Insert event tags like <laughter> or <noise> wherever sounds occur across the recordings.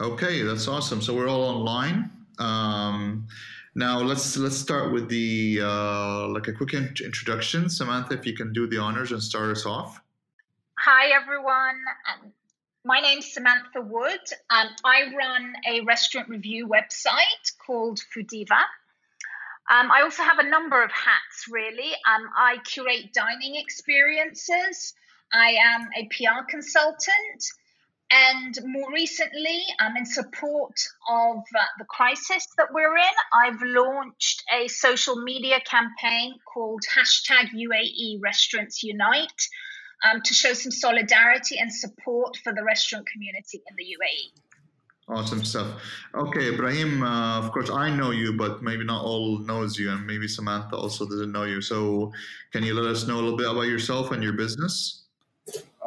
Okay, that's awesome. So we're all online. Um, now let's let's start with the uh, like a quick introduction. Samantha, if you can do the honors and start us off. Hi everyone. Um, my name's Samantha Wood. Um, I run a restaurant review website called Foodiva. Um, I also have a number of hats, really. Um, I curate dining experiences. I am a PR consultant. And more recently, um, in support of uh, the crisis that we're in, I've launched a social media campaign called hashtag UAE Restaurants Unite um, to show some solidarity and support for the restaurant community in the UAE. Awesome stuff. Okay, Ibrahim, uh, of course, I know you, but maybe not all knows you, and maybe Samantha also doesn't know you. So, can you let us know a little bit about yourself and your business?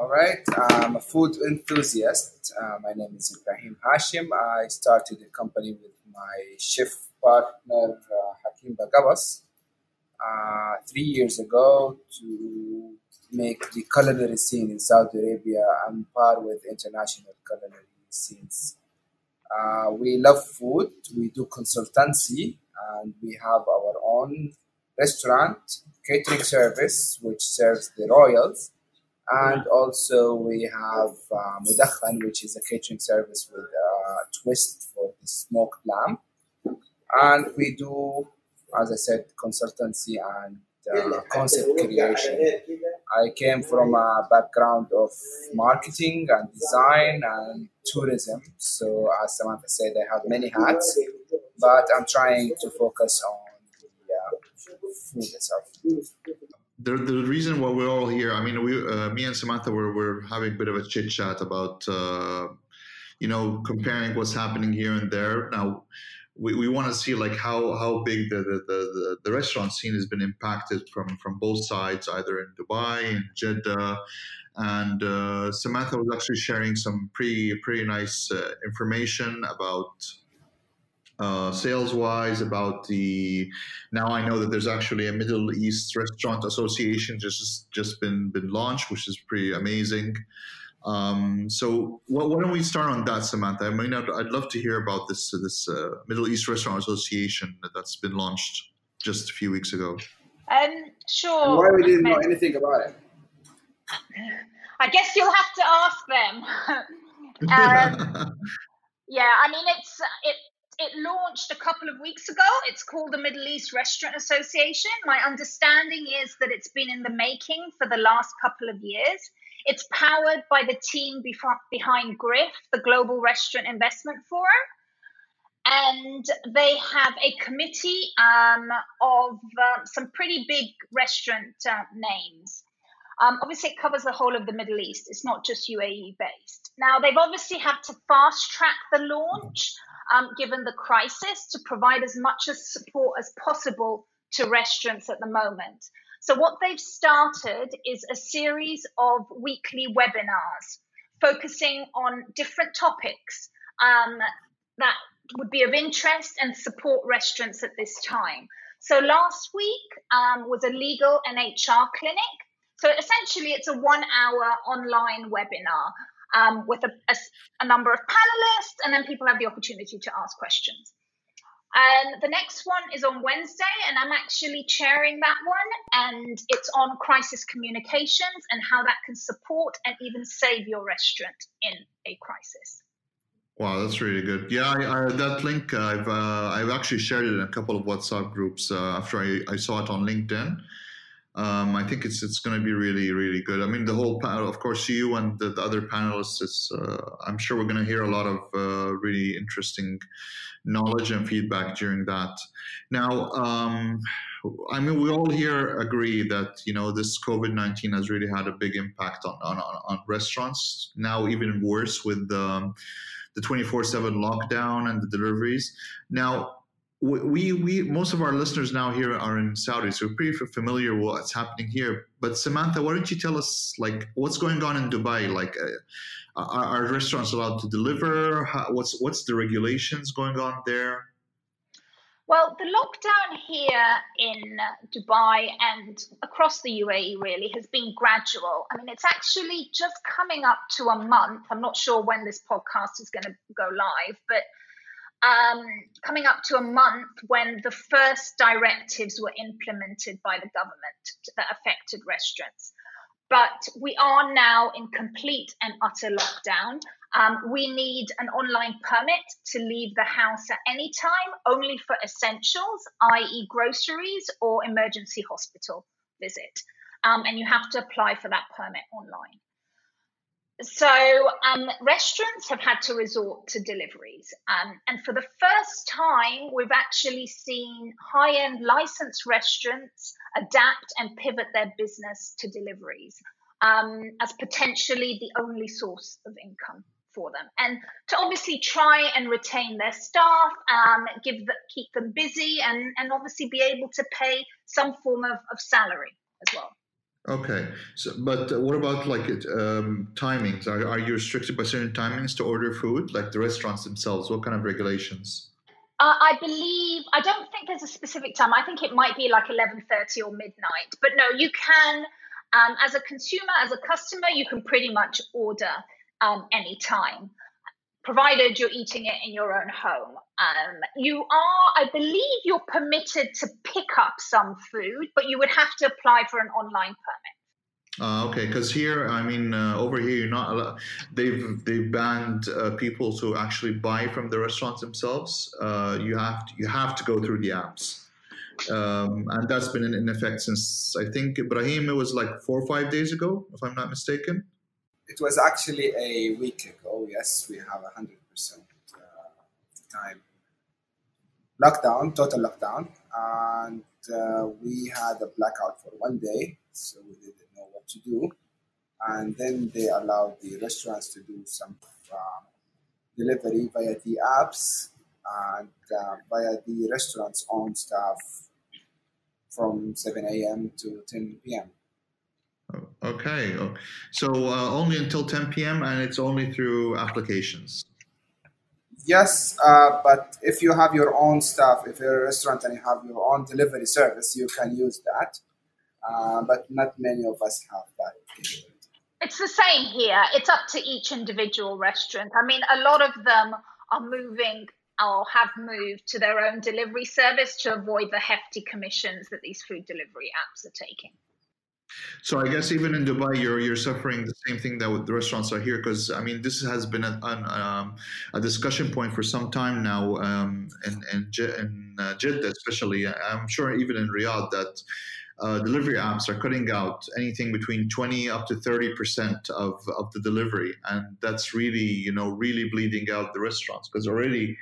All right. I'm a food enthusiast. Uh, my name is Ibrahim Hashim. I started the company with my chef partner, uh, Hakim Bagabas, uh, three years ago to make the culinary scene in Saudi Arabia on par with international culinary scenes. Uh, we love food. We do consultancy, and we have our own restaurant catering service, which serves the royals and also we have uh, Mudakhan, which is a catering service with a twist for the smoked lamb. And we do, as I said, consultancy and uh, concept creation. I came from a background of marketing and design and tourism. So, as Samantha said, I have many hats, but I'm trying to focus on the uh, food itself the, the reason why we're all here, I mean, we, uh, me and Samantha were, were having a bit of a chit chat about, uh, you know, comparing what's happening here and there. Now, we, we want to see like how, how big the, the, the, the, restaurant scene has been impacted from, from both sides, either in Dubai, in Jeddah. And uh, Samantha was actually sharing some pretty, pretty nice uh, information about uh, sales wise about the now I know that there's actually a Middle East Restaurant Association just just been been launched, which is pretty amazing. Um, so why, why, don't we start on that, Samantha? I mean, I'd, I'd love to hear about this this uh, Middle East Restaurant Association that's been launched just a few weeks ago. Um, sure. And why we didn't know anything about it? I guess you'll have to ask them. <laughs> um, <laughs> yeah, I mean, it's it it launched a couple of weeks ago. It's called the Middle East Restaurant Association. My understanding is that it's been in the making for the last couple of years. It's powered by the team behind GRIF, the Global Restaurant Investment Forum. And they have a committee um, of uh, some pretty big restaurant uh, names. Um, obviously, it covers the whole of the Middle East. It's not just UAE based. Now, they've obviously had to fast track the launch um, given the crisis, to provide as much as support as possible to restaurants at the moment. So, what they've started is a series of weekly webinars focusing on different topics um, that would be of interest and support restaurants at this time. So, last week um, was a legal and HR clinic. So, essentially, it's a one hour online webinar um, with a, a, a, number of panelists, and then people have the opportunity to ask questions. And the next one is on Wednesday, and I'm actually chairing that one, and it's on crisis communications and how that can support and even save your restaurant in a crisis. Wow, that's really good. Yeah, I, I, that link I've uh, I've actually shared it in a couple of WhatsApp groups uh, after I, I saw it on LinkedIn. Um, I think it's it's going to be really really good. I mean, the whole panel, of course, you and the, the other panelists. Is, uh, I'm sure we're going to hear a lot of uh, really interesting knowledge and feedback during that. Now, um, I mean, we all here agree that you know this COVID nineteen has really had a big impact on on, on restaurants. Now, even worse with um, the twenty four seven lockdown and the deliveries. Now we we most of our listeners now here are in Saudi, so we're pretty familiar with what's happening here. But Samantha, why don't you tell us like what's going on in Dubai? Like, uh, are, are, restaurants allowed to deliver? How, what's what's the regulations going on there? Well, the lockdown here in Dubai and across the UAE really has been gradual. I mean, it's actually just coming up to a month. I'm not sure when this podcast is going to go live, but um, coming up to a month when the first directives were implemented by the government that affected restaurants. But we are now in complete and utter lockdown. Um, we need an online permit to leave the house at any time, only for essentials, i.e., groceries or emergency hospital visit. Um, and you have to apply for that permit online. So, um, restaurants have had to resort to deliveries. Um, and for the first time, we've actually seen high end licensed restaurants adapt and pivot their business to deliveries um, as potentially the only source of income for them and to obviously try and retain their staff um, give the, keep them busy and, and obviously be able to pay some form of, of salary as well okay so but what about like um, timings are, are you restricted by certain timings to order food like the restaurants themselves what kind of regulations uh, I believe I don't think there's a specific time. I think it might be like 11:30 or midnight. But no, you can um, as a consumer, as a customer, you can pretty much order um, anytime, provided you're eating it in your own home. Um, you are, I believe, you're permitted to pick up some food, but you would have to apply for an online permit. Uh, okay, because here, I mean, uh, over here, you're not allowed. They've they've banned uh, people to actually buy from the restaurants themselves. Uh, you have to, you have to go through the apps, um, and that's been in, in effect since I think Ibrahim. It was like four or five days ago, if I'm not mistaken. It was actually a week ago. Yes, we have a hundred percent time lockdown, total lockdown, and uh, we had a blackout for one day, so we didn't know what to do. And then they allowed the restaurants to do some uh, delivery via the apps and uh, via the restaurant's own staff from 7 a.m. to 10 p.m. Okay, oh, so uh, only until 10 p.m. and it's only through applications. Yes, uh, but if you have your own staff, if you're a restaurant and you have your own delivery service, you can use that. Uh, but not many of us have that It's the same here. It's up to each individual restaurant. I mean, a lot of them are moving or have moved to their own delivery service to avoid the hefty commissions that these food delivery apps are taking. So I guess even in Dubai, you're you're suffering the same thing that the restaurants are here because I mean this has been a, an, um, a discussion point for some time now um, in in, in uh, Jeddah especially. I'm sure even in Riyadh that. Uh, delivery apps are cutting out anything between 20 up to 30 percent of, of the delivery and that's really you know really bleeding out the restaurants because already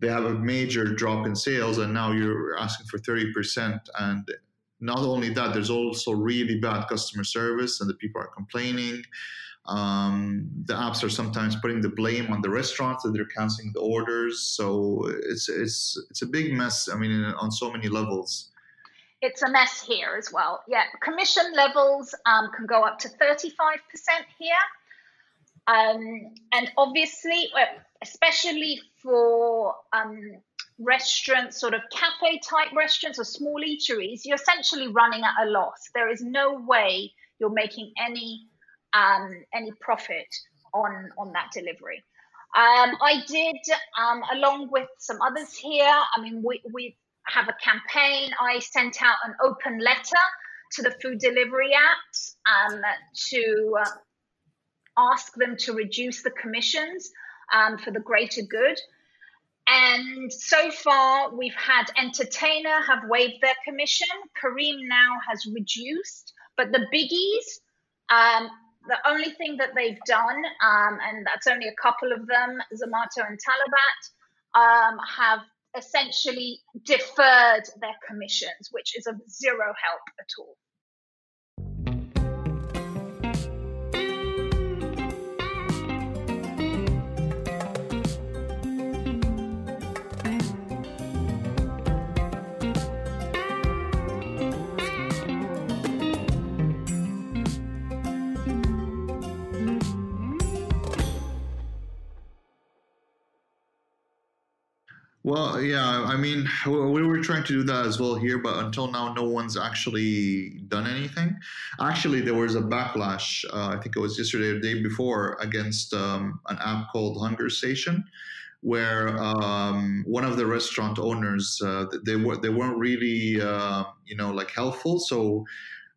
they have a major drop in sales and now you're asking for 30% and not only that, there's also really bad customer service, and the people are complaining. Um, the apps are sometimes putting the blame on the restaurants that they're canceling the orders. So it's it's it's a big mess. I mean, on so many levels. It's a mess here as well. Yeah, commission levels um, can go up to thirty-five percent here, um, and obviously, especially for um, restaurants, sort of cafe type restaurants or small eateries, you're essentially running at a loss. There is no way you're making any um, any profit on on that delivery. Um, I did, um, along with some others here. I mean, we we have a campaign. I sent out an open letter to the food delivery apps um, to uh, ask them to reduce the commissions um, for the greater good. And so far, we've had Entertainer have waived their commission. Careem now has reduced, but the biggies, um, the only thing that they've done, um, and that's only a couple of them, Zomato and Talabat, um, have essentially deferred their commissions, which is of zero help at all. Well, yeah, I mean, we were trying to do that as well here, but until now, no one's actually done anything. Actually, there was a backlash, uh, I think it was yesterday or the day before, against um, an app called Hunger Station, where um, one of the restaurant owners, uh, they, were, they weren't really, uh, you know, like helpful. So,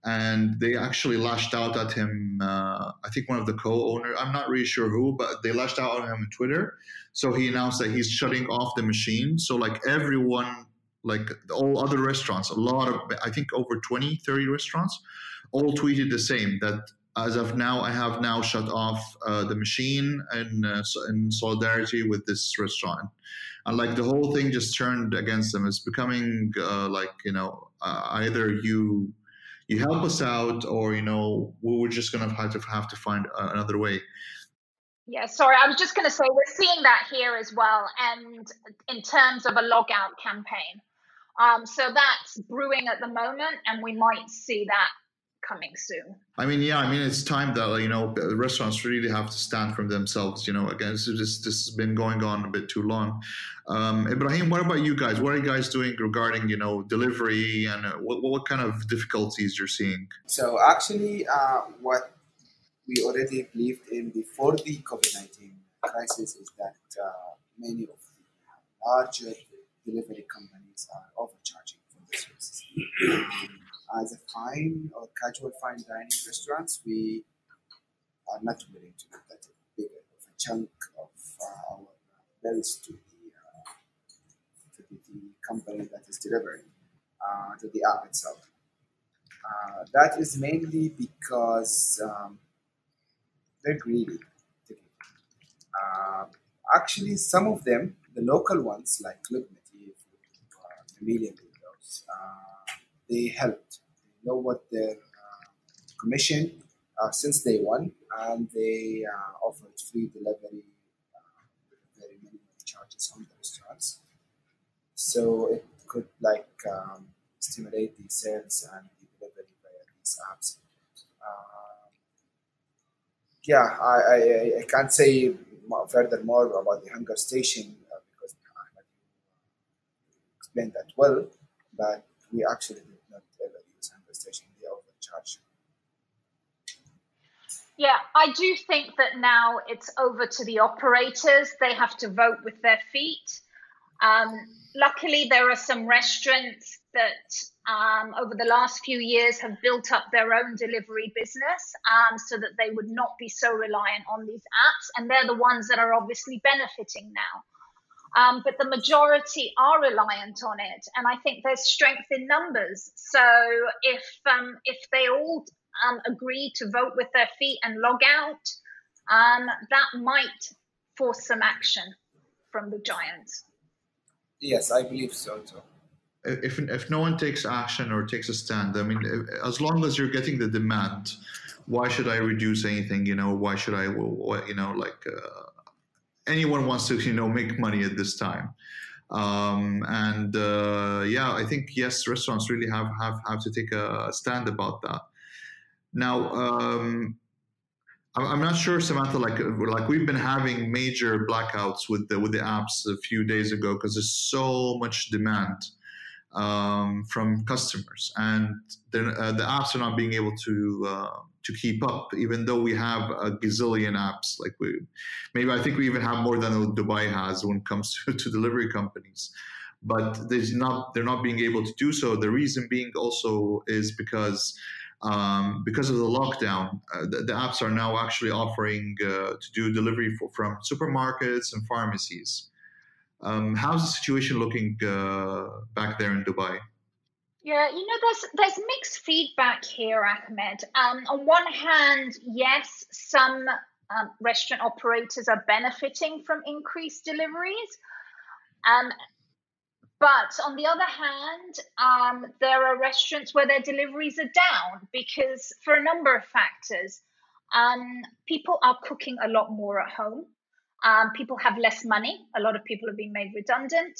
and they actually lashed out at him. Uh, I think one of the co-owners, I'm not really sure who, but they lashed out on him on Twitter so he announced that he's shutting off the machine. So like everyone, like all other restaurants, a lot of, I think over 20, 30 restaurants, all tweeted the same that as of now, I have now shut off uh, the machine in, uh, in solidarity with this restaurant. And like the whole thing just turned against them. It's becoming uh, like, you know, uh, either you you help us out or, you know, we're just going to have to have to find another way. Yeah, sorry, I was just going to say we're seeing that here as well, and in terms of a logout campaign. Um, so that's brewing at the moment, and we might see that coming soon. I mean, yeah, I mean, it's time that you know restaurants really have to stand for themselves. You know, again, this this has been going on a bit too long. Um, Ibrahim, what about you guys? What are you guys doing regarding you know delivery and uh, what what kind of difficulties you're seeing? So actually, uh, what we already believed in before the COVID 19 crisis is that uh, many of the larger delivery companies are overcharging for the services. As a fine or casual fine dining restaurants, we are not willing to put that of a chunk of uh, our bills to the, uh, to the, the, company that is delivering uh, to the app itself. Uh, that is mainly because um, they're greedy. Uh, actually, some of them, the local ones like Million Windows, uh, they helped. They know what their uh, commission uh, since day one, and they uh, offered free delivery very minimal charges on the restaurants. So it could like um, stimulate the sales and the delivery via these apps yeah, I, I, I can't say further more about the Hungerstation uh, because Ahmed explained that well, but we actually did not ever use Hungerstation. They overcharge. Yeah, I do think that now it's over to the operators. They have to vote with their feet. Um, luckily, there are some restaurants that um, over the last few years have built up their own delivery business um, so that they would not be so reliant on these apps. And they're the ones that are obviously benefiting now. Um, but the majority are reliant on it. And I think there's strength in numbers. So if, um, if they all um, agree to vote with their feet and log out, um, that might force some action from the giants. Yes, I believe so too if if no one takes action or takes a stand, I mean, as long as you're getting the demand, why should I reduce anything? You know, why should I? You know, like uh, anyone wants to, you know, make money at this time. Um, and uh, yeah, I think yes, restaurants really have have have to take a stand about that. Now, um, I'm not sure, Samantha. Like, like we've been having major blackouts with the with the apps a few days ago because there's so much demand um, from customers, and uh, the apps are not being able to uh, to keep up, even though we have a gazillion apps. Like we, maybe I think we even have more than Dubai has when it comes <laughs> to, to delivery companies. But there's not they're not being able to do so. The reason being also is because um, because of the lockdown, uh, the, the, apps are now actually offering uh, to do delivery for, from supermarkets and pharmacies. Um, how's the situation looking uh, back there in Dubai? Yeah, you know, there's there's mixed feedback here, Ahmed. Um, on one hand, yes, some um, restaurant operators are benefiting from increased deliveries. Um, but on the other hand, um, there are restaurants where their deliveries are down because, for a number of factors, um, people are cooking a lot more at home. Um, people have less money. A lot of people are being made redundant.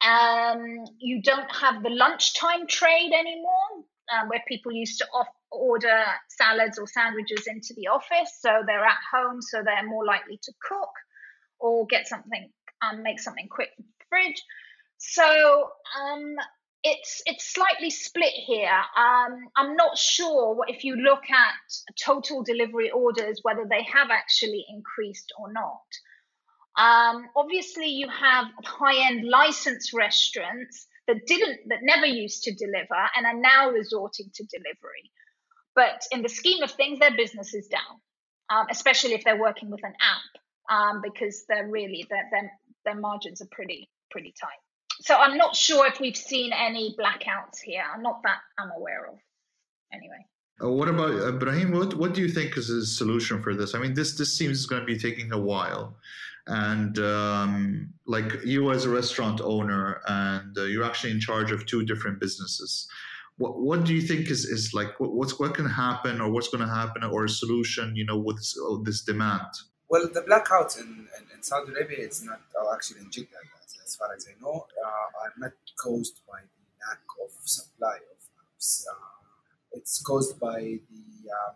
Um, you don't have the lunchtime trade anymore, um, where people used to off- order salads or sandwiches into the office. So they're at home, so they're more likely to cook or get something, um, make something quick from the fridge. So um, it's it's slightly split here. Um, I'm not sure if you look at total delivery orders whether they have actually increased or not. Um, obviously, you have high-end licensed restaurants that didn't that never used to deliver and are now resorting to delivery. But in the scheme of things, their business is down, um, especially if they're working with an app, um, because they're really their their margins are pretty pretty tight. So I'm not sure if we've seen any blackouts here. I'm not that I'm aware of. Anyway. Uh, what about uh, Ibrahim? What what do you think is the solution for this? I mean, this this seems going to be taking a while, and um, like you as a restaurant owner, and uh, you're actually in charge of two different businesses. What what do you think is is like what, what's what can happen or what's going to happen or a solution? You know, with this, this demand. Well, the blackouts in, in, in Saudi Arabia, it's not oh, actually in Jeddah as far as I know, uh, are not caused by the lack of supply of apps. Uh, it's caused by the um,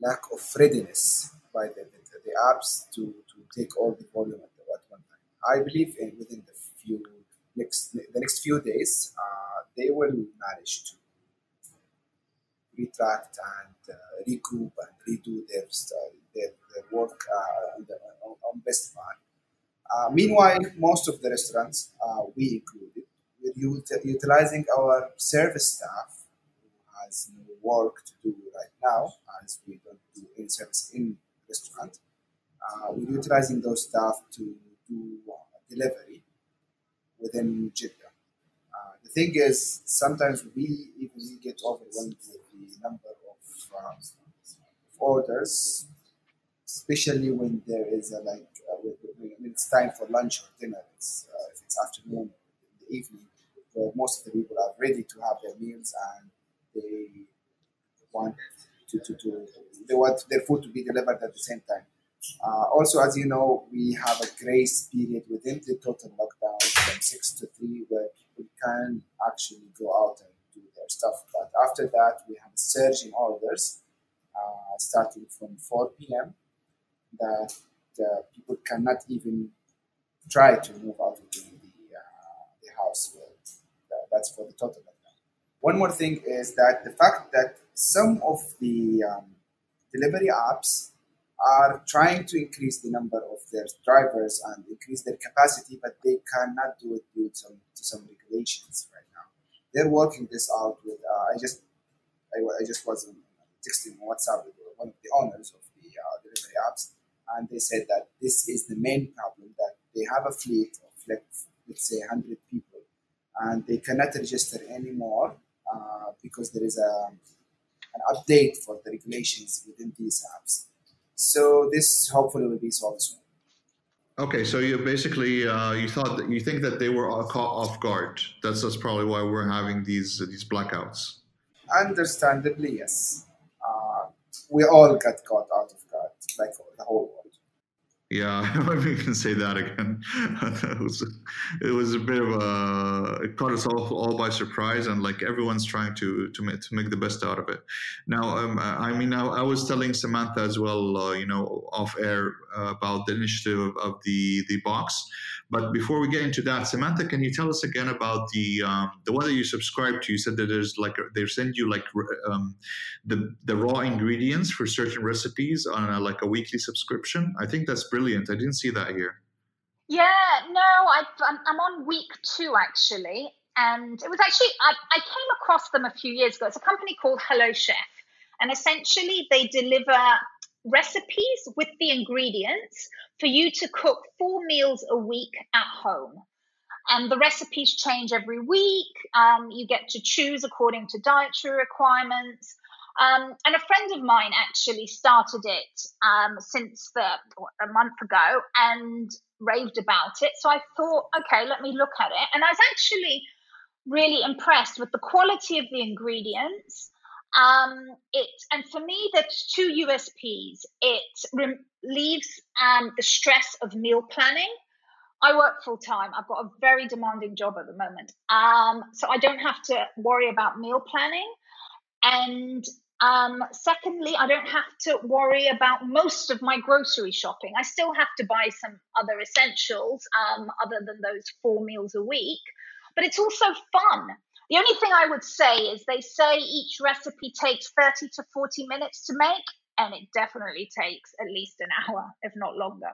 lack of readiness by the, the, the, apps to, to take all the volume at, the, at one time. I believe in, within the few next the next few days, uh, they will manage to retract and uh, regroup and redo their their, their work uh, on, the, on, on best part. Uh, meanwhile, most of the restaurants, uh, we included, we're utilizing our service staff who has no work to do right now, as we don't do any service in restaurant. Uh, we're utilizing those staff to do uh, delivery within Jeddah. Uh, the thing is, sometimes we even get overwhelmed with the number of um, orders, especially when there is a like when it's time for lunch or dinner, it's, uh, if it's afternoon in the evening, where most of the people are ready to have their meals and they want to, to, to they want their food to be delivered at the same time. Uh, also, as you know, we have a grace period within the total lockdown from 6 to 3 where people can actually go out and do their stuff. But after that, we have a surge in orders uh, starting from 4 p.m. that uh, people cannot even try to move out of the, the, uh, house. that's for the total. One more thing is that the fact that some of the um, delivery apps are trying to increase the number of their drivers and increase their capacity, but they cannot do it due to some, to some regulations right now. They're working this out with. Uh, I just I, I, just was texting WhatsApp with one of the owners of the uh, delivery apps, and they said that this is the main problem that they have a fleet of let's, let's say 100 people and they cannot register anymore uh, because there is a, an update for the regulations within these apps so this hopefully will be solved soon Okay, so you basically uh, you thought that you think that they were caught off guard. That's that's probably why we're having these these blackouts. Understandably, yes. Uh, we all got caught out of like the whole world. Yeah, <laughs> can say that again. <laughs> it was it was a bit of a it caught us all all by surprise, and like everyone's trying to to make, to make the best out of it. Now, um, I mean, I, I, was telling Samantha as well, uh, you know, off air uh, about the initiative of, of the the box. But before we get into that, Samantha, can you tell us again about the um, the one that you subscribe to? You said that there's like they send you like um, the the raw ingredients for certain recipes on a, like a weekly subscription. I think that's brilliant. I didn't see that here. Yeah, no, i am on week two actually, and it was actually I, I came across them a few years ago. It's a company called Hello Chef, and essentially they deliver recipes with the ingredients for you to cook four meals a week at home. And the recipes change every week. Um, you get to choose according to dietary requirements. Um, and a friend of mine actually started it um, since the, a month ago and raved about it. So I thought, okay, let me look at it. And I was actually really impressed with the quality of the ingredients um, it and for me, there's two USPs. It relieves um, the stress of meal planning. I work full time. I've got a very demanding job at the moment, um, so I don't have to worry about meal planning. And Um, secondly, I don't have to worry about most of my grocery shopping. I still have to buy some other essentials um, other than those four meals a week, but it's also fun. The only thing I would say is they say each recipe takes 30 to 40 minutes to make, and it definitely takes at least an hour, if not longer.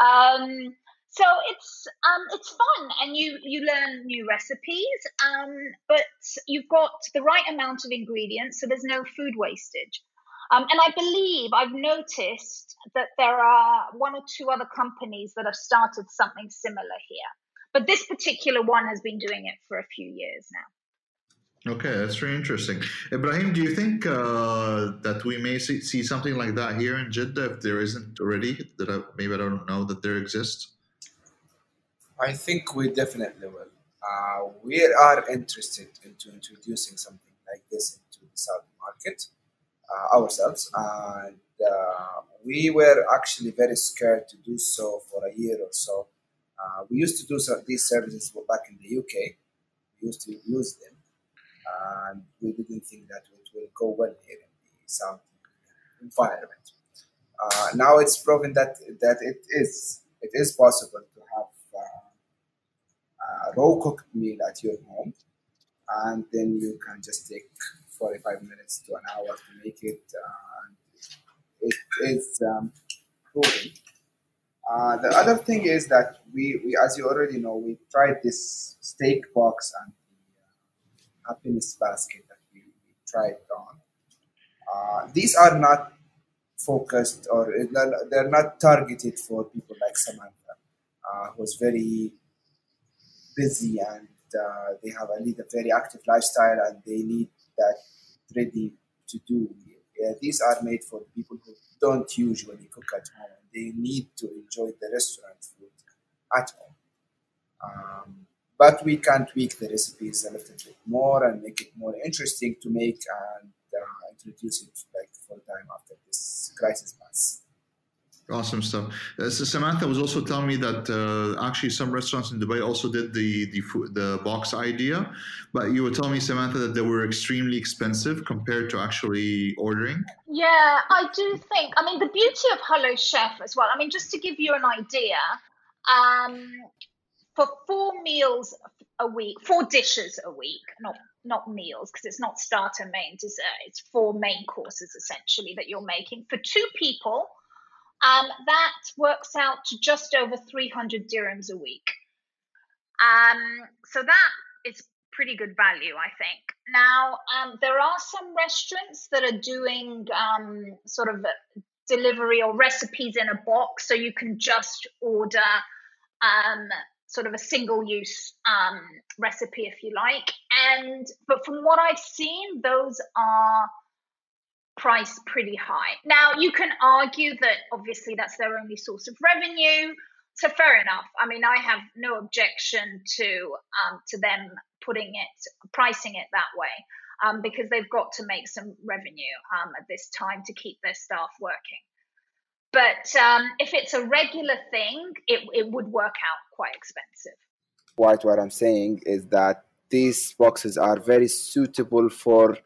Um, so it's um, it's fun and you you learn new recipes um, but you've got the right amount of ingredients so there's no food wastage um, and i believe i've noticed that there are one or two other companies that have started something similar here but this particular one has been doing it for a few years now okay that's very interesting ibrahim do you think uh, that we may see, see, something like that here in jeddah if there isn't already that I, maybe i don't know that there exists I think we definitely will. Uh, we are interested into introducing something like this into the Saudi market uh, ourselves, and uh, we were actually very scared to do so for a year or so. Uh, we used to do these services back in the UK. We used to use them, and we didn't think that it will go well here in the Saudi environment. Uh, now it's proven that that it is it is possible to have a raw cooked meal at your home, and then you can just take 45 minutes to an hour to make it. Uh, it is um, proven. Uh, the other thing is that we, we, as you already know, we tried this steak box and the uh, happiness basket that we, we tried on. Uh, these are not focused or they're not targeted for people like Samantha, uh, who's very busy and uh, they have a lead a very active lifestyle and they need that ready to do. Yeah, these are made for people who don't usually cook at home. They need to enjoy the restaurant food at home. Um, but we can tweak the recipes a little bit more and make it more interesting to make and uh, introduce it like full time after this crisis pass. Awesome stuff. Uh, so Samantha was also telling me that uh, actually some restaurants in Dubai also did the the the box idea, but you were telling me Samantha that they were extremely expensive compared to actually ordering. Yeah, I do think. I mean, the beauty of Hello Chef as well. I mean, just to give you an idea, um, for four meals a week, four dishes a week, not not meals because it's not starter, main, dessert. It's four main courses essentially that you're making for two people um, that works out to just over 300 dirhams a week. Um, so that is pretty good value, I think. Now, um, there are some restaurants that are doing um, sort of delivery or recipes in a box, so you can just order um, sort of a single use um, recipe if you like. And but from what I've seen, those are priced pretty high. Now, you can argue that obviously that's their only source of revenue. So fair enough. I mean, I have no objection to um, to them putting it, pricing it that way, um, because they've got to make some revenue um, at this time to keep their staff working. But um, if it's a regular thing, it, it would work out quite expensive. What what I'm saying is that these boxes are very suitable for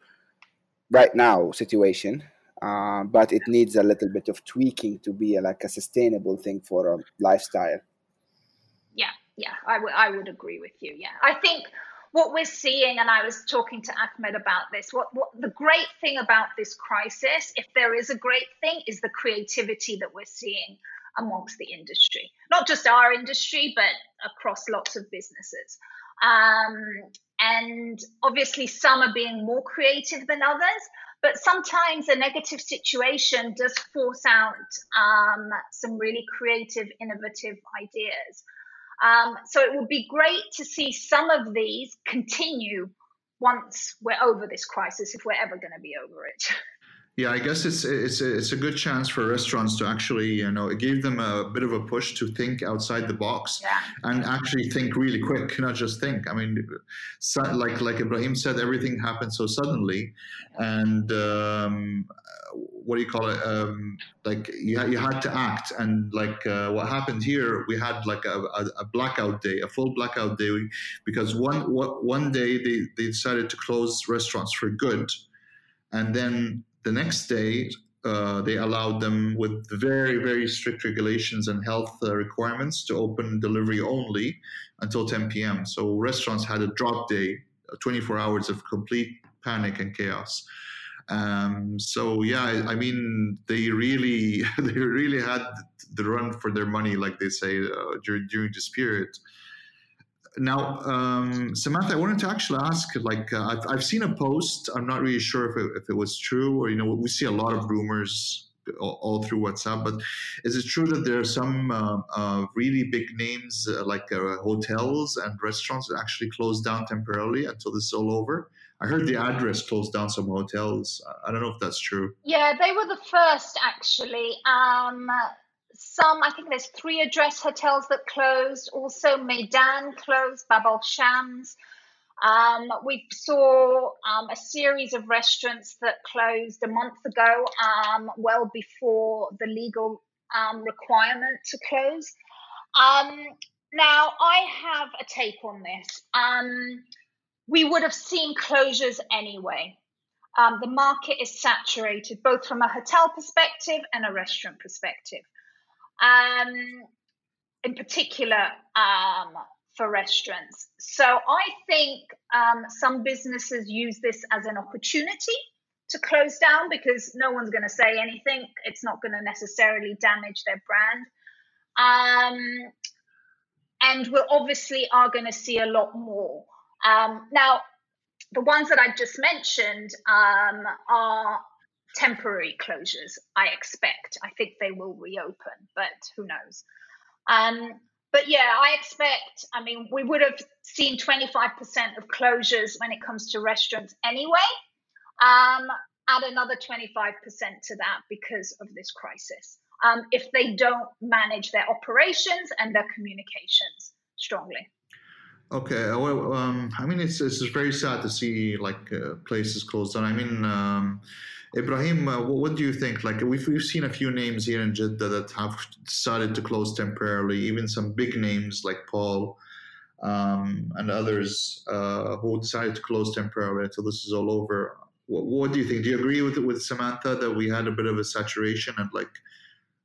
right now situation, uh, but it needs a little bit of tweaking to be a, like a sustainable thing for a lifestyle. Yeah, yeah, I, w- I would agree with you. Yeah, I think what we're seeing, and I was talking to Ahmed about this. What, what the great thing about this crisis, if there is a great thing, is the creativity that we're seeing amongst the industry, not just our industry, but across lots of businesses. Um, and obviously, some are being more creative than others. But sometimes a negative situation does force out um, some really creative, innovative ideas. Um, so it would be great to see some of these continue once we're over this crisis, if we're ever going to be over it. <laughs> Yeah, I guess it's it's a, it's a good chance for restaurants to actually you know it gave them a bit of a push to think outside the box yeah. and actually think really quick, not just think. I mean, like like Ibrahim said, everything happened so suddenly, and um, what do you call it? Um, like you you had to act, and like uh, what happened here, we had like a, a, a, blackout day, a full blackout day, because one one day they, they decided to close restaurants for good and then the next day uh, they allowed them with very very strict regulations and health uh, requirements to open delivery only until 10 p.m. So restaurants had a drop day, uh, 24 hours of complete panic and chaos. Um, so yeah, I, I, mean, they really <laughs> they really had the run for their money, like they say uh, during during this period. Now, um, Samantha, I wanted to actually ask, like, uh, I've, I've seen a post. I'm not really sure if it, if it was true, or you know, we see a lot of rumors all, all through WhatsApp. But is it true that there are some uh, uh, really big names uh, like uh, hotels and restaurants that actually closed down temporarily until this is all over? I heard the address closed down some hotels. I don't know if that's true. Yeah, they were the first actually. Um, some, I think there's three address hotels that closed. Also, Meydan closed, Bab al Shams. Um, we saw um, a series of restaurants that closed a month ago, um, well before the legal um, requirement to close. Um, now, I have a take on this. Um, we would have seen closures anyway. the market is saturated, both from a hotel perspective and a restaurant perspective um, in particular um, for restaurants. So I think um, some businesses use this as an opportunity to close down because no one's going to say anything. It's not going to necessarily damage their brand. Um, and we obviously are going to see a lot more. Um, now, the ones that I've just mentioned um, are temporary closures, I expect. I think they will reopen, but who knows? Um, but yeah, I expect, I mean, we would have seen 25% of closures when it comes to restaurants anyway. Um, add another 25% to that because of this crisis. Um, if they don't manage their operations and their communications strongly. Okay, well, um, I mean, it's it's very sad to see like uh, places closed down. I mean, um, Ibrahim, uh, what do you think? Like we've, we've seen a few names here in Jeddah that have decided to close temporarily, even some big names like Paul um, and others uh, who decided to close temporarily until this is all over. What, what, do you think? Do you agree with with Samantha that we had a bit of a saturation and like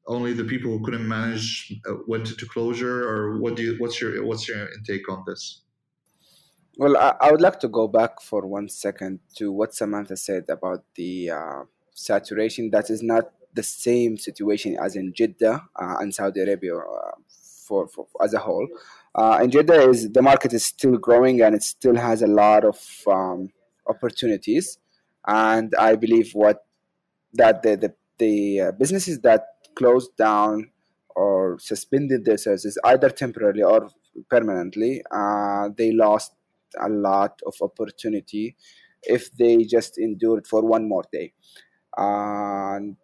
only the people who couldn't manage uh, went into closure, or what do you? What's your what's your intake on this? Well, I, I, would like to go back for one second to what Samantha said about the uh, saturation. That is not the same situation as in Jeddah uh, and Saudi Arabia uh, for, for, as a whole. Uh, in Jeddah, is the market is still growing and it still has a lot of um, opportunities. And I believe what that the the, the uh, businesses that closed down or suspended their services either temporarily or permanently, uh, they lost a lot of opportunity if they just endure it for one more day. And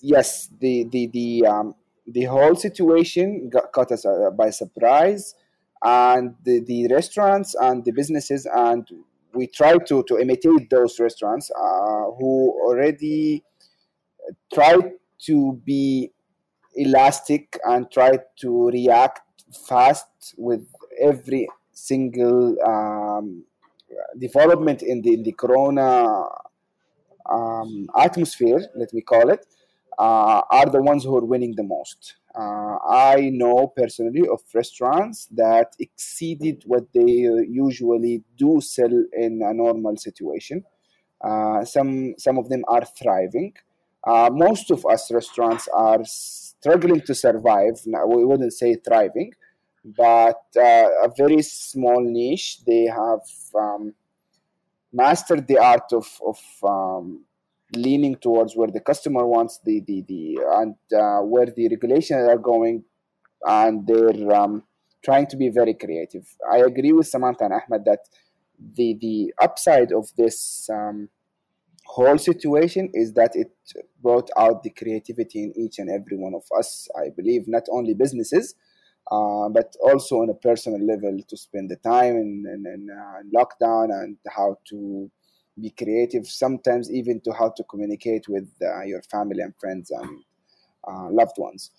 yes, the the the um, the whole situation got caught us uh, by surprise, and the, the restaurants and the businesses and we try to to imitate those restaurants uh, who already tried to be elastic and try to react fast with every single um, development in the, in the corona um, atmosphere, let me call it, uh, are the ones who are winning the most. Uh, I know personally of restaurants that exceeded what they usually do sell in a normal situation. Uh, some some of them are thriving. Uh, most of us restaurants are struggling to survive. We wouldn't say thriving, but uh, a very small niche. They have um, mastered the art of, of um, leaning towards where the customer wants the the, the and uh, where the regulations are going, and they're um, trying to be very creative. I agree with Samantha and Ahmed that the the upside of this um, whole situation is that it brought out the creativity in each and every one of us. I believe not only businesses uh, but also on a personal level to spend the time in, in, in uh, lockdown and how to be creative, sometimes even to how to communicate with uh, your family and friends and loved ones.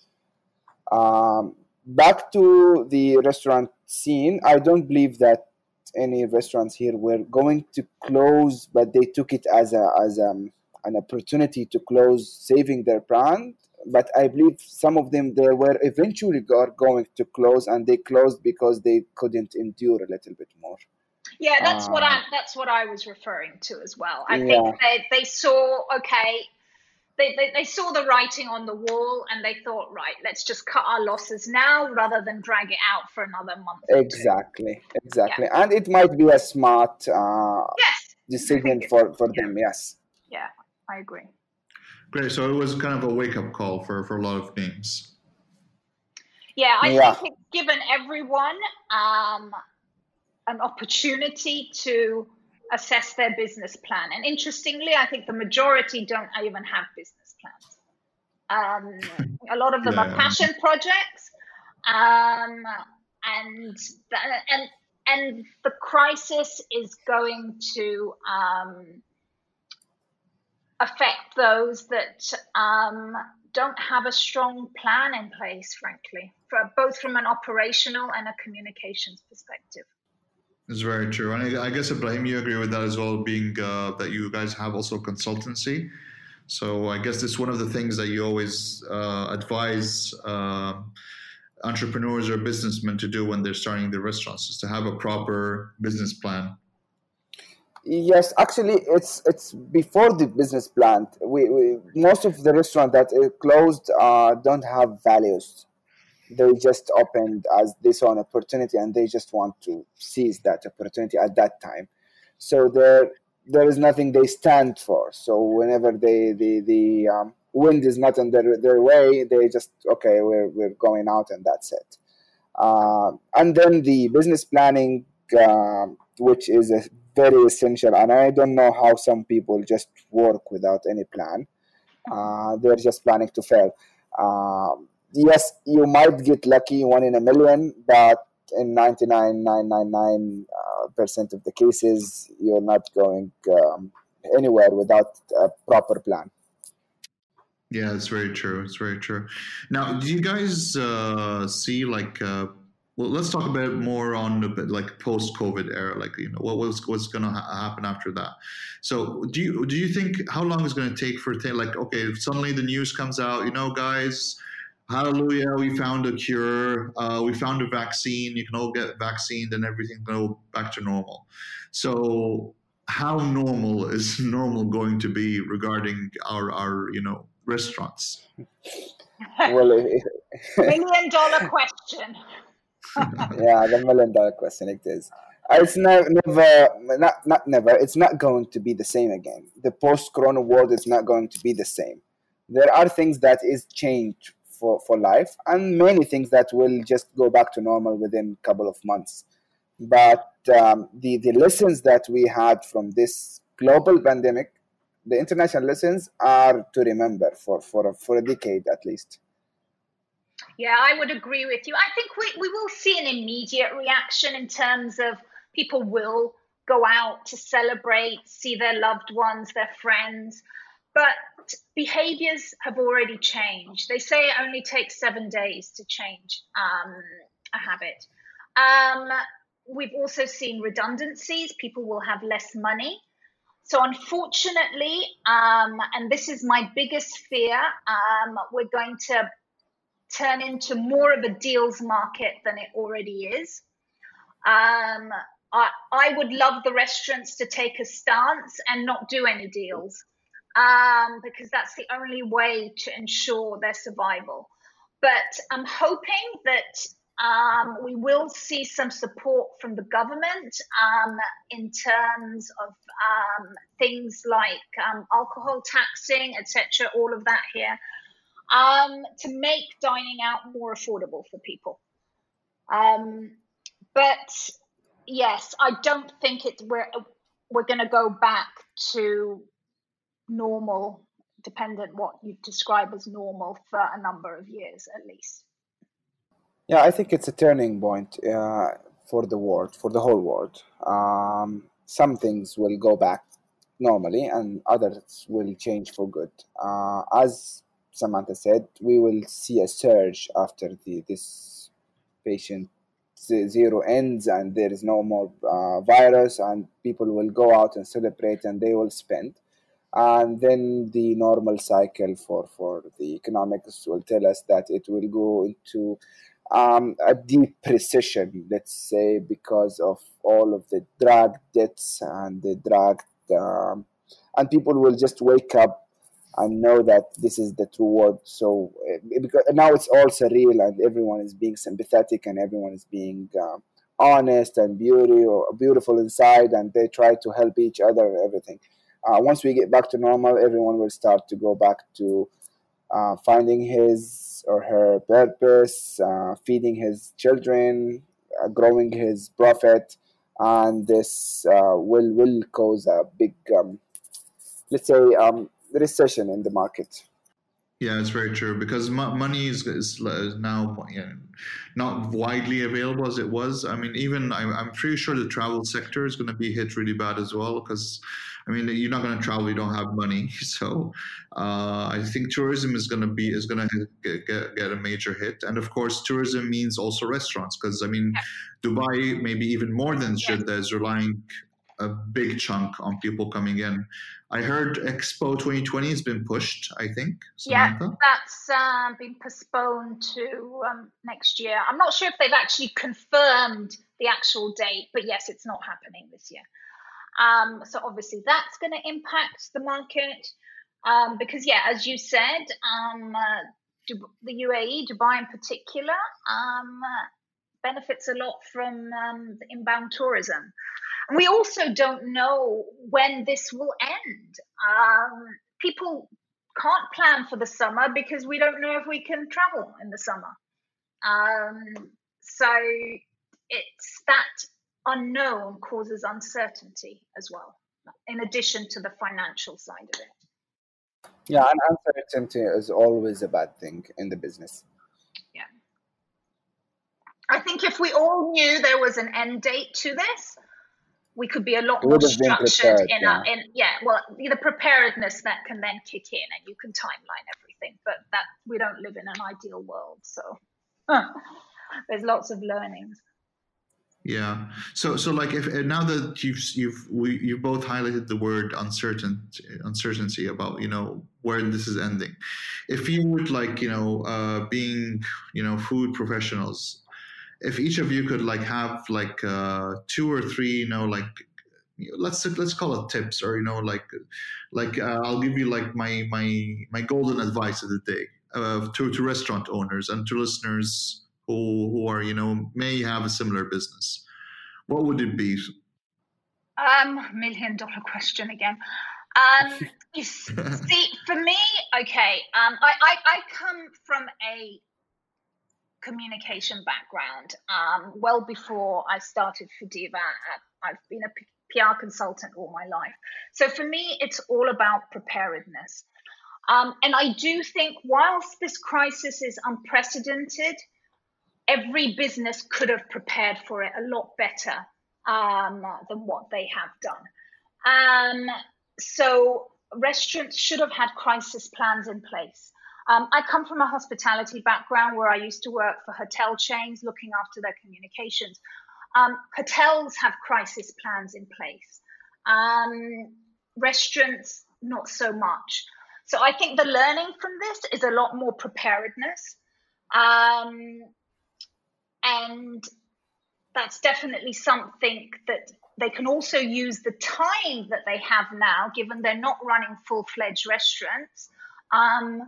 Um, back to the restaurant scene, I don't believe that any restaurants here were going to close, but they took it as a as a, um, an opportunity to close, saving their brand. But I believe some of them they were eventually going to close, and they closed because they couldn't endure a little bit more. Yeah, that's uh, what I that's what I was referring to as well. I yeah. think they, they saw okay, they, they, they saw the writing on the wall and they thought, right, let's just cut our losses now rather than drag it out for another month. Exactly, exactly. Yeah. And it might be a smart uh, yes. decision <laughs> for, for yeah. them, yes. Yeah, I agree. Great. So it was kind of a wake up call for, for a lot of names. Yeah, I yeah. think it's given everyone um, an opportunity to assess their business plan. And interestingly, I think the majority don't even have business plans. Um, a lot of them yeah. are passion projects, um, and the, and and the crisis is going to um, affect those that um, don't have a strong plan in place, frankly, for, both from an operational and a communications perspective. It's very true, and I, I guess Ibrahim, you agree with that as well, being uh, that you guys have also consultancy. So I guess it's one of the things that you always uh, advise uh, entrepreneurs or businessmen to do when they're starting their restaurants, is to have a proper business plan. Yes, actually, it's it's before the business plan. We, we most of the restaurant that closed uh, don't have values they just opened as they saw an opportunity and they just want to seize that opportunity at that time. So there there is nothing they stand for. So whenever they the the um, wind is not in their, their way, they just okay, we're we're going out and that's it. Uh, and then the business planning, uh, which is a very essential, and I don't know how some people just work without any plan. Uh, they're just planning to fail. Um, yes, you might get lucky one in a million, but in 99.999 uh, percent of the cases, you're not going um, anywhere without a proper plan. Yeah, it's very true. It's very true. Now, do you guys uh, see like? Well, let's talk a bit more on the like post-COVID era. Like, you know, what was what's going to ha- happen after that? So, do you do you think how long is going to take for th- like okay, suddenly the news comes out, you know, guys, hallelujah, we found a cure, uh, we found a vaccine, you can all get vaccinated and everything go back to normal. So how normal is <laughs> normal going to be regarding our, our you know, restaurants? well, million dollar question. <laughs> yeah, the million dollar question it is. It's not, never, not, not never. It's not going to be the same again. The post-corona world is not going to be the same. There are things that is changed for, for life and many things that will just go back to normal within a couple of months. But um, the, the lessons that we had from this global pandemic, the international lessons are to remember for, for, for a decade at least. Yeah, I would agree with you. I think we, we will see an immediate reaction in terms of people will go out to celebrate, see their loved ones, their friends. But behaviors have already changed. They say it only takes seven days to change um, a habit. Um, we've also seen redundancies. People will have less money. So, unfortunately, um, and this is my biggest fear, um, we're going to turn into more of a deals market than it already is. Um, I, I would love the restaurants to take a stance and not do any deals um, because that's the only way to ensure their survival. But I'm hoping that um, we will see some support from the government um, in terms of um, things like um, alcohol taxing, etc., all of that here, um, to make dining out more affordable for people. but yes, I don't think it's we're we're going to go back to normal, dependent what you describe as normal for a number of years at least. Yeah, I think it's a turning point uh, for the world, for the whole world. Um, some things will go back normally, and others will change for good. Uh, as Samantha said, we will see a surge after the this patient zero ends and there is no more uh, virus and people will go out and celebrate and they will spend. And then the normal cycle for for the economics will tell us that it will go into um, a deep recession let's say because of all of the drug debts and the drug um, and people will just wake up and know that this is the true world. So uh, because now it's all surreal and everyone is being sympathetic and everyone is being uh, honest and beauty or beautiful inside and they try to help each other and everything. Uh, once we get back to normal, everyone will start to go back to uh, finding his or her purpose, uh, feeding his children, uh, growing his profit, and this will will cause a big, um, let's say, um, recession in the market. Yeah, it's very true because money is, is now you know, not widely available as it was. I mean, even I'm, I'm pretty sure the travel sector is going to be hit really bad as well because, I mean, you're not going to travel, you don't have money. <laughs> So uh, I think tourism is going to be is going to get, get, get, a major hit, and of course, tourism means also restaurants because I mean, Dubai maybe even more than Jeddah is relying a big chunk on people coming in. I heard Expo 2020 has been pushed, I think. Samantha? Yeah, that's uh, been postponed to um, next year. I'm not sure if they've actually confirmed the actual date, but yes, it's not happening this year. Um, so obviously that's going to impact the market um, because, yeah, as you said, um, uh, the UAE, Dubai in particular, um, benefits a lot from um, inbound tourism. We also don't know when this will end. Um, people can't plan for the summer because we don't know if we can travel in the summer. Um, so it's that unknown causes uncertainty as well, in addition to the financial side of it. Yeah, and uncertainty is always a bad thing in the business. Yeah. I think if we all knew there was an end date to this, we could be a lot more structured in yeah. our in yeah well the preparedness that can then kick in and you can timeline everything but that we don't live in an ideal world so there's lots of learnings yeah so so like if now that you've you've we you both highlighted the word uncertain uncertainty about you know where this is ending if you would like you know uh being you know food professionals if each of you could like have like uh, two or three, you know, like let's let's call it tips or you know like like uh, I'll give you like my my my golden advice of the day uh, to to restaurant owners and to listeners who who are you know may have a similar business. What would it be? Um, million dollar question again. Um, <laughs> you see, for me, okay. Um, I, I I come from a communication background. Um, well before I started Foodiva, I've been a PR consultant all my life. So for me, it's all about preparedness. Um, and I do think, whilst this crisis is unprecedented, every business could have prepared for it a lot better um, than what they have done. Um, so restaurants should have had crisis plans in place. Um, I come from a hospitality background where I used to work for hotel chains looking after their communications. Um, hotels have crisis plans in place, um, restaurants, not so much. So I think the learning from this is a lot more preparedness. Um, and that's definitely something that they can also use the time that they have now, given they're not running full fledged restaurants. Um,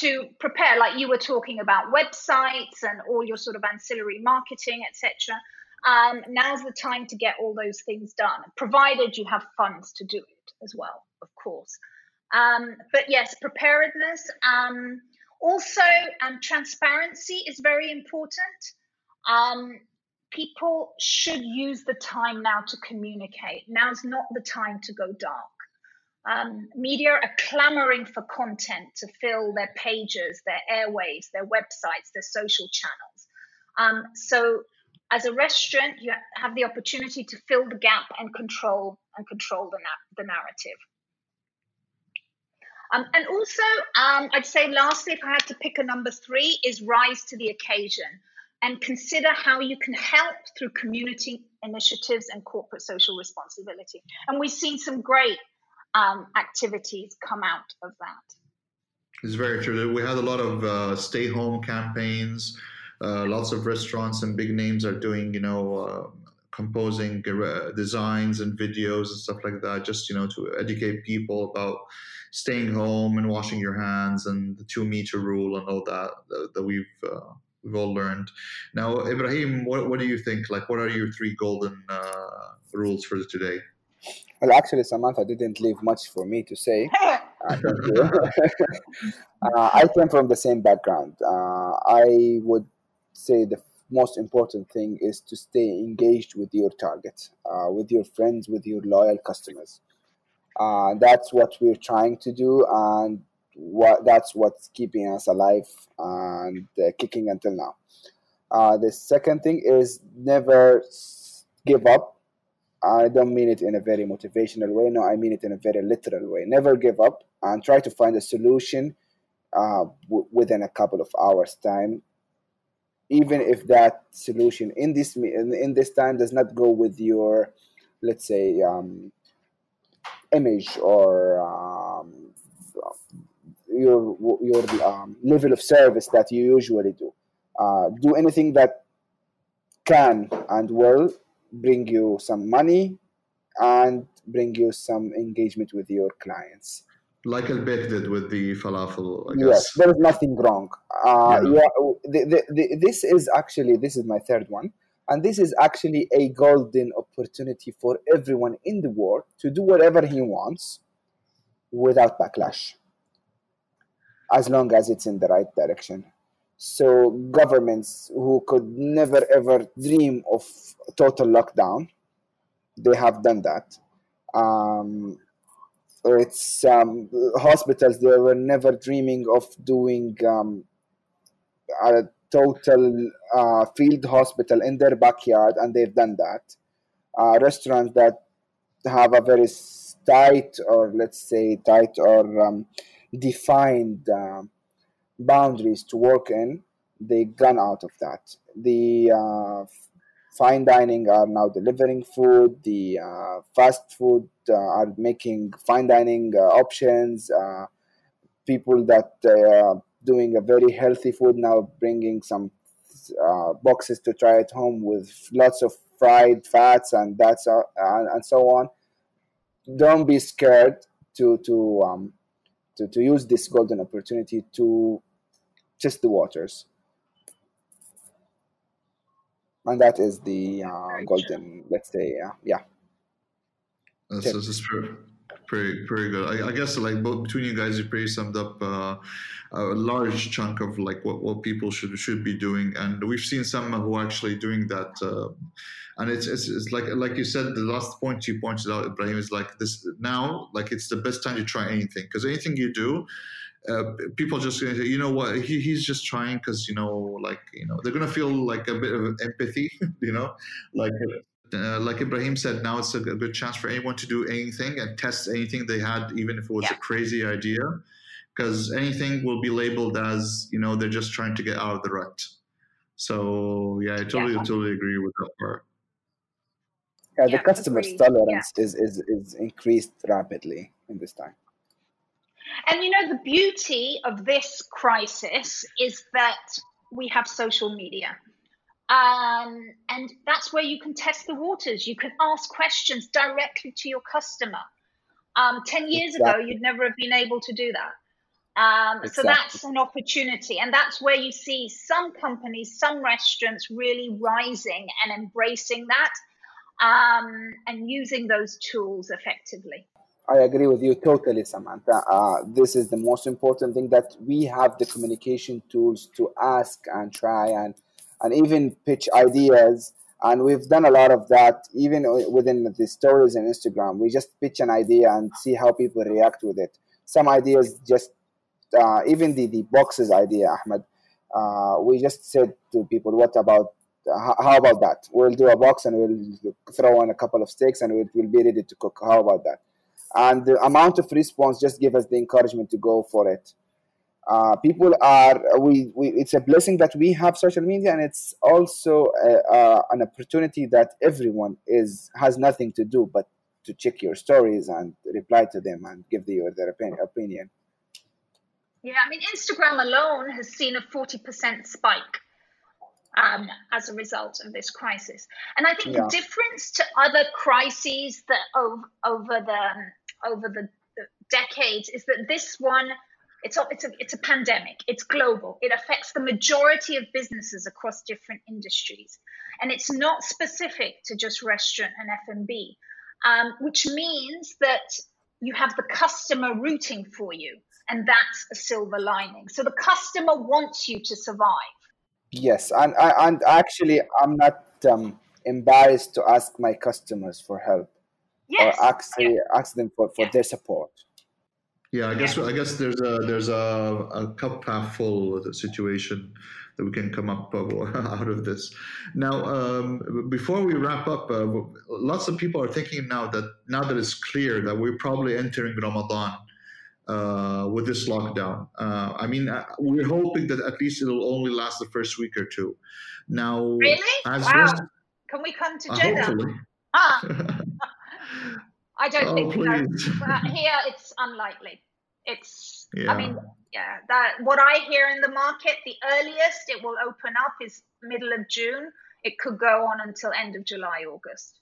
to prepare like you were talking about websites and all your sort of ancillary marketing etc um, now's the time to get all those things done provided you have funds to do it as well of course. Um, but yes preparedness um, also um, transparency is very important. Um, people should use the time now to communicate. Now's not the time to go dark um, media are clamoring for content to fill their pages, their airwaves, their websites, their social channels. Um, so, as a restaurant, you have the opportunity to fill the gap and control and control the, na- the narrative. Um, and also, um, I'd say lastly, if I had to pick a number three, is rise to the occasion. and consider how you can help through community initiatives and corporate social responsibility. And we've seen some great um, activities come out of that. It's very true. We had a lot of uh, stay home campaigns. Uh, lots of restaurants and big names are doing, you know, uh, composing uh, designs and videos and stuff like that, just you know, to educate people about staying home and washing your hands and the two meter rule and all that that, that we've uh, we've all learned. Now, Ibrahim, what, what do you think? Like, what are your three golden uh, rules for today? Well, actually, Samantha didn't leave much for me to say. <laughs> <laughs> uh, I came from the same background. Uh, I would say the most important thing is to stay engaged with your target, uh, with your friends, with your loyal customers. Uh, that's what we're trying to do, and what that's what's keeping us alive and uh, kicking until now. Uh, the second thing is never give up. I don't mean it in a very motivational way. No, I mean it in a very literal way. Never give up and try to find a solution uh, w- within a couple of hours' time. Even if that solution in this in, in this time does not go with your, let's say, um, image or um, your your um, level of service that you usually do. Uh, do anything that can and will bring you some money and bring you some engagement with your clients. Like Albert did with the falafel. I guess. Yes, there is nothing wrong. Uh, yeah. yeah the, the, the, this is actually this is my third one, and this is actually a golden opportunity for everyone in the world to do whatever he wants without backlash as long as it's in the right direction. So governments who could never ever dream of total lockdown, they have done that. Um, it's um, hospitals they were never dreaming of doing um, a total uh, field hospital in their backyard, and they've done that. Uh, restaurants that have a very tight, or let's say tight or um, defined uh, boundaries to work in, they gone out of that. The uh, fine dining are now delivering food. The uh, fast food uh, are making fine dining uh, options. Uh, people that are doing a very healthy food now bringing some boxes to try at home with lots of fried fats and that's and, and so on. Don't be scared to to um, to, to use this golden opportunity to test the waters. And that is the uh, golden, let's say, uh, yeah. That's, that's pretty, pretty, pretty good. I, I, guess like both between you guys, you pretty summed up uh, a large chunk of like what, what people should should be doing, and we've seen some who are actually doing that uh, and it's, it's, it's like like you said the last point you pointed out ibrahim is like this now like it's the best time to try anything. Because anything you do uh, people just going to say, you know what? He, he's just trying because you know like you know they're gonna feel like a bit of empathy <laughs> you know? Like uh, like Ibrahim said, now it's a, a, good chance for anyone to do anything and test anything they had, even if it was yeah. a crazy idea, because anything will be labeled as you know they're just trying to get out of the rut. So yeah, I totally yeah. totally agree with that part yeah, the customer's agreed. tolerance yeah. is, is is increased rapidly in this time. And you know the beauty of this crisis is that we have social media. Um, and that's where you can test the waters. You can ask questions directly to your customer. Um, 10 years exactly. ago, you'd never have been able to do that. Um, exactly. So that's an opportunity. And that's where you see some companies, some restaurants really rising and embracing that um, and using those tools effectively. I agree with you totally, Samantha. Uh, this is the most important thing that we have the communication tools to ask and try and and even pitch ideas. And we've done a lot of that even within the stories and Instagram. We just pitch an idea and see how people react with it. Some ideas just uh, even the, the boxes idea, Ahmed. Uh, we just said to people, what about how about that? We'll do a box and we'll throw in a couple of steaks and we'll, we'll be ready to cook. How about that? And the amount of response just give us the encouragement to go for it. Uh, people are we, we it's a blessing that we have social media and it's also a, uh, an opportunity that everyone is has nothing to do but to check your stories and reply to them and give the, their opinion yeah i mean instagram alone has seen a 40% spike um, as a result of this crisis and i think yeah. the difference to other crises that over, over the over the decades is that this one it's a, it's a it's a pandemic. It's global. It affects the majority of businesses across different industries, and it's not specific to just restaurant and F and B, um, which means that you have the customer rooting for you, and that's a silver lining. So the customer wants you to survive. Yes, and and actually, I'm not um, embarrassed to ask my customers for help yes. or ask, yeah. ask them for, for yeah. their support. Yeah, I guess I guess there's a there's a, a cup half full situation that we can come up <laughs> out of this. Now, um, before we wrap up, uh, lots of people are thinking now that now that it's clear that we're probably entering Ramadan uh, with this lockdown. Uh, I mean, uh, we're hoping that at least it'll only last the first week or two. Now, really? wow. Can we come to uh, Jeddah? Hopefully. <laughs> <laughs> I don't oh, think please. so. here it's unlikely. It's, yeah. I mean, yeah, that what I hear in the market, the earliest it will open up is middle of June. It could go on until end of July, August.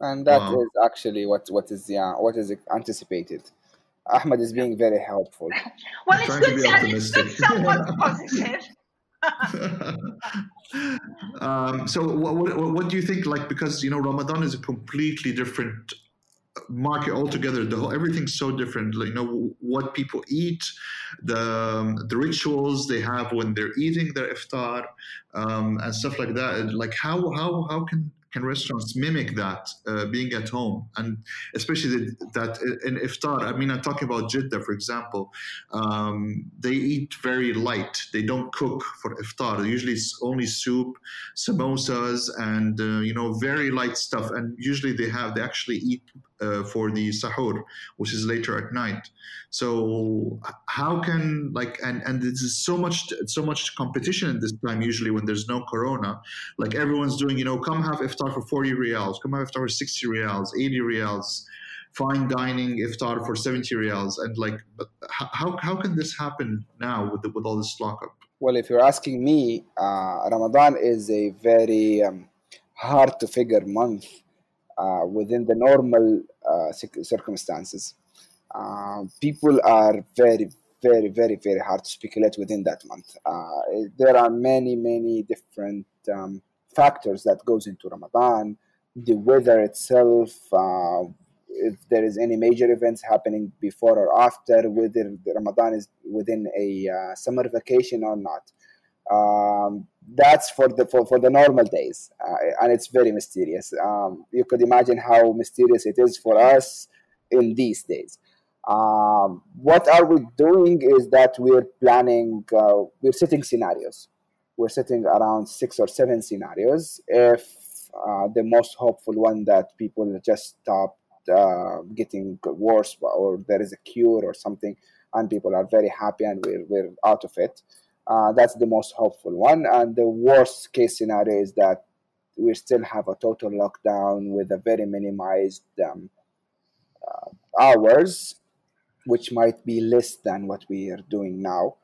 And that wow. is actually what what is yeah what is anticipated. Ahmed is being very helpful. <laughs> well, it's good, to, it's good somewhat positive. <laughs> um, so what, what, what, do you think like because you know ramadan is a completely different market altogether the whole everything's so different. Like, you know what people eat the um, the rituals they have when they're eating their iftar um, and stuff like that. Like how how how can can restaurants mimic that uh, being at home? And especially the, that in iftar i mean i'm talking about jeddah for example um, they eat very light. They don't cook for iftar. Usually it's only soup samosas and uh, you know very light stuff. And usually they have they actually eat uh, for the sahur, which is later at night. So how can like and and this is so much so much competition at this time usually when there's no corona, like everyone's doing you know come have iftar for 40 riyals, come have iftar for 60 riyals, 80 riyals, fine dining iftar for 70 riyals, and like how how can this happen now with the, with all this lockup? Well, if you're asking me, uh, Ramadan is a very um, hard to figure month within the normal uh, circumstances. Uh, people are very, very, very, very hard to speculate within that month. there are many, many different um, factors that goes into Ramadan, the weather itself, if there is any major events happening before or after, whether Ramadan is within a uh, summer vacation or not. Um, that's for the for, for the normal days uh, and it's very mysterious. Um, you could imagine how mysterious it is for us in these days. Um, what are we doing is that we're planning uh, we're setting scenarios. We're setting around six or seven scenarios. If uh, the most hopeful one that people just stop uh, getting worse or there is a cure or something and people are very happy and we're, we're out of it uh, that's the most hopeful one. And the worst case scenario is that we still have a total lockdown with a very minimized um, uh, hours, which might be less than what we are doing now.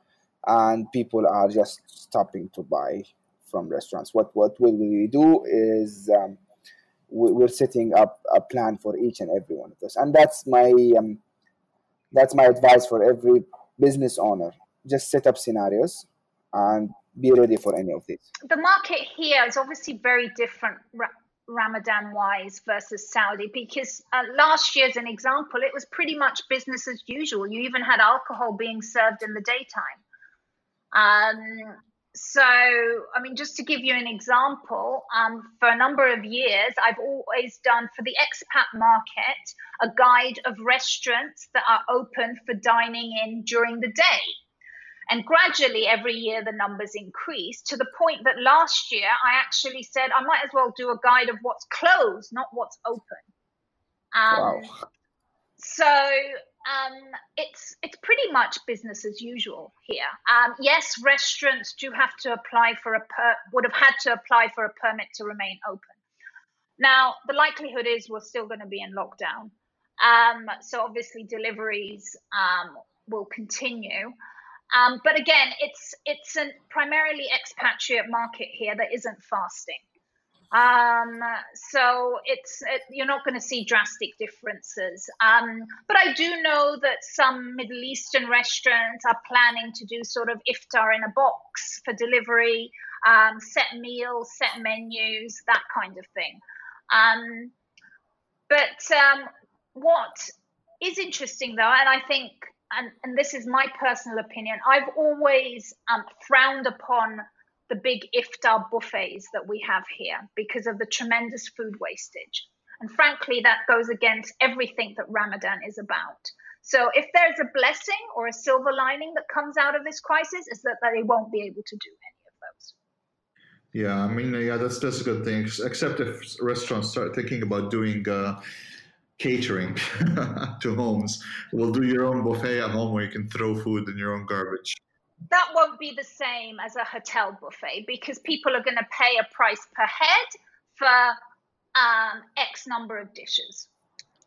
And people are just stopping to buy from restaurants. What what will we do is um, we, are setting up a plan for each and every one of us, and that's my um, that's my advice for every business owner. Just set up scenarios and be ready for any of these. The market here is obviously very different. Ramadan wise versus Saudi because uh, last year, as an example, it was pretty much business as usual. You even had alcohol being served in the daytime. Um, so, I mean, just to give you an example, um, for a number of years, I've always done for the expat market a guide of restaurants that are open for dining in during the day. And gradually, every year, the numbers increased to the point that last year I actually said I might as well do a guide of what's closed, not what's open. Um, wow. So um, it's it's pretty much business as usual here. Um, yes, restaurants do have to apply for a per, would have had to apply for a permit to remain open. Now, the likelihood is we're still going to be in lockdown, um, so obviously deliveries um, will continue. Um, but again, it's it's a primarily expatriate market here that isn't fasting. Um, so it's it, you're not going to see drastic differences. Um, but I do know that some Middle Eastern restaurants are planning to do sort of iftar in a box for delivery, um, set meals, set menus, that kind of thing. Um, but um, what is interesting though, and I think, and, and this is my personal opinion, I've always um, frowned upon the big iftar buffets that we have here because of the tremendous food wastage. And frankly, that goes against everything that Ramadan is about. So if there's a blessing or a silver lining that comes out of this crisis, is that they won't be able to do any of those. Yeah, I mean, yeah, that's that's a good thing. Except if restaurants start thinking about doing uh, catering <laughs> to homes, we'll do your own buffet at home where you can throw food in your own garbage that won't be the same as a hotel buffet because people are going to pay a price per head for um, X number of dishes.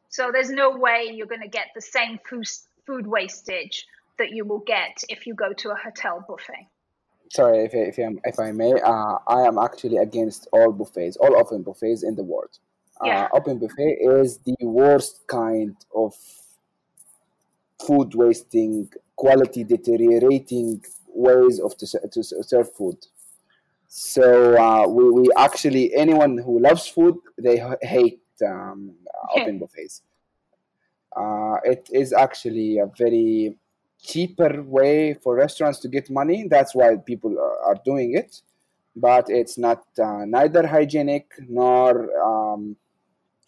So there's no way you're going to get the same food, food wastage that you will get if you go to a hotel buffet. Sorry, if, if, I, if I may, uh, I am actually against all buffets, all open buffets in the world. Uh, yeah. open buffet is the worst kind of food wasting quality deteriorating ways of to, to serve food. So uh, we, we actually anyone who loves food they hate um, open buffets. Uh, it is actually a very cheaper way for restaurants to get money. That's why people are, are doing it, but it's not uh, neither hygienic nor um,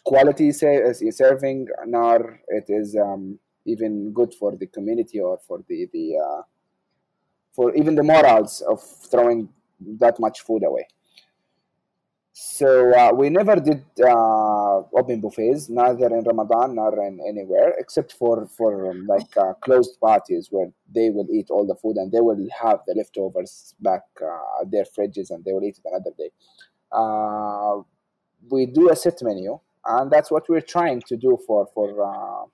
quality serving, nor it is um, even good for the community or for the the uh, for even the morals of throwing that much food away. So uh, we never did uh, open buffets, neither in Ramadan nor in anywhere, except for for um, like uh, closed parties where they will eat all the food and they will have the leftovers back uh, at their fridges and they will eat it another day. Uh, we do a set menu, and that's what we're trying to do for for uh,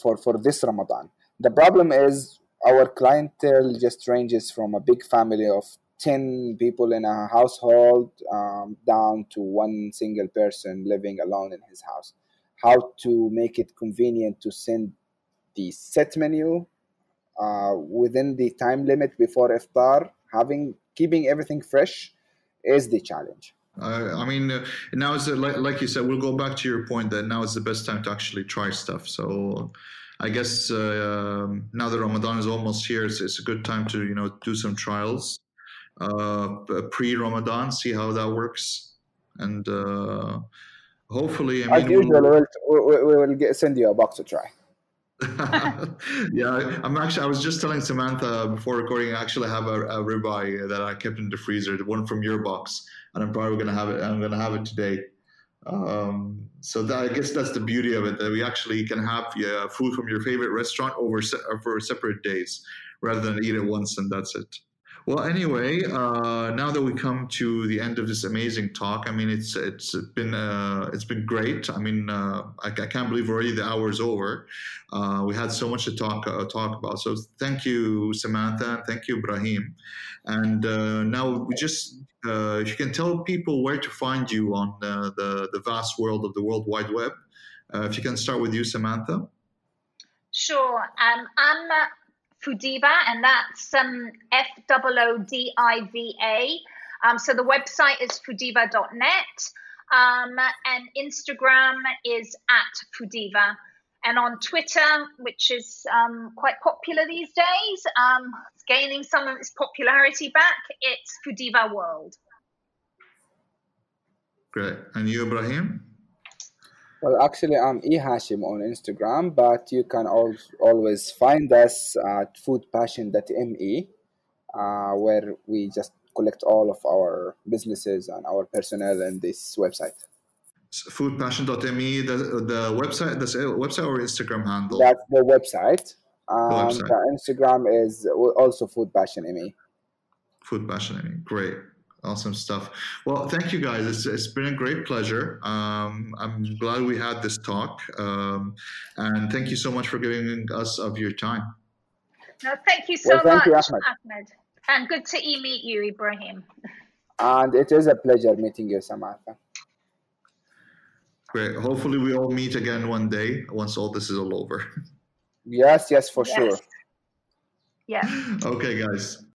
for, for this Ramadan. The problem is our clientele just ranges from a big family of 10 people in a household um, down to one single person living alone in his house. How to make it convenient to send the set menu uh, within the time limit before iftar, having keeping everything fresh is the challenge. Uh, I mean, uh, now is like, like, you said, we'll go back to your point that now is the best time to actually try stuff. So I guess uh, um, now that Ramadan is almost here, it's, it's, a good time to you know do some trials uh, pre-Ramadan, see how that works, and uh, hopefully, I mean, as usual, we'll, we'll, we will get, send you a box to try. <laughs> yeah, I'm actually. I was just telling Samantha before recording. I actually have a, a ribeye that I kept in the freezer, the one from your box, and I'm probably gonna have it. I'm gonna have it today. Um, so that, I guess that's the beauty of it that we actually can have yeah, food from your favorite restaurant over se- for separate days rather than eat it once and that's it. Well, anyway, uh, now that we come to the end of this amazing talk, I mean, it's it's been uh, it's been great. I mean, uh, I, I, can't believe already the hour's over. Uh, we had so much to talk uh, talk about. So thank you, Samantha, and thank you, Ibrahim. And uh, now we just if you can tell people where to find you on the the vast world of the World Wide Web. if you can start with you, Samantha. Sure. Um, I'm Foodiva, and that's um, F O O D I V A. Um, so the website is foodiva.net, um, and Instagram is at Foodiva. And on Twitter, which is um, quite popular these days, um, it's gaining some of its popularity back, it's Foodiva World. Great. And you, Ibrahim? Well, actually, I'm E Hashim on Instagram, but you can always find us at foodpassion.me, uh, where we just collect all of our businesses and our personnel in this website. foodpassion.me, the, the website, the website or Instagram handle? That's the website. Um, the, website. the Instagram is also Food Passion ME. Food Passion ME. Great. Awesome stuff. Well, thank you guys. It's, it's been a great pleasure. Um, I'm glad we had this talk. Um, and thank you so much for giving us of your time. No, thank you so well, thank much, you, Ahmed. Ahmed. And good to meet you, Ibrahim. And it is a pleasure meeting you, Samantha. Great. Hopefully, we all meet again one day once all this is all over. <laughs> Yes, yes, for yes. sure. Yeah. Okay, guys.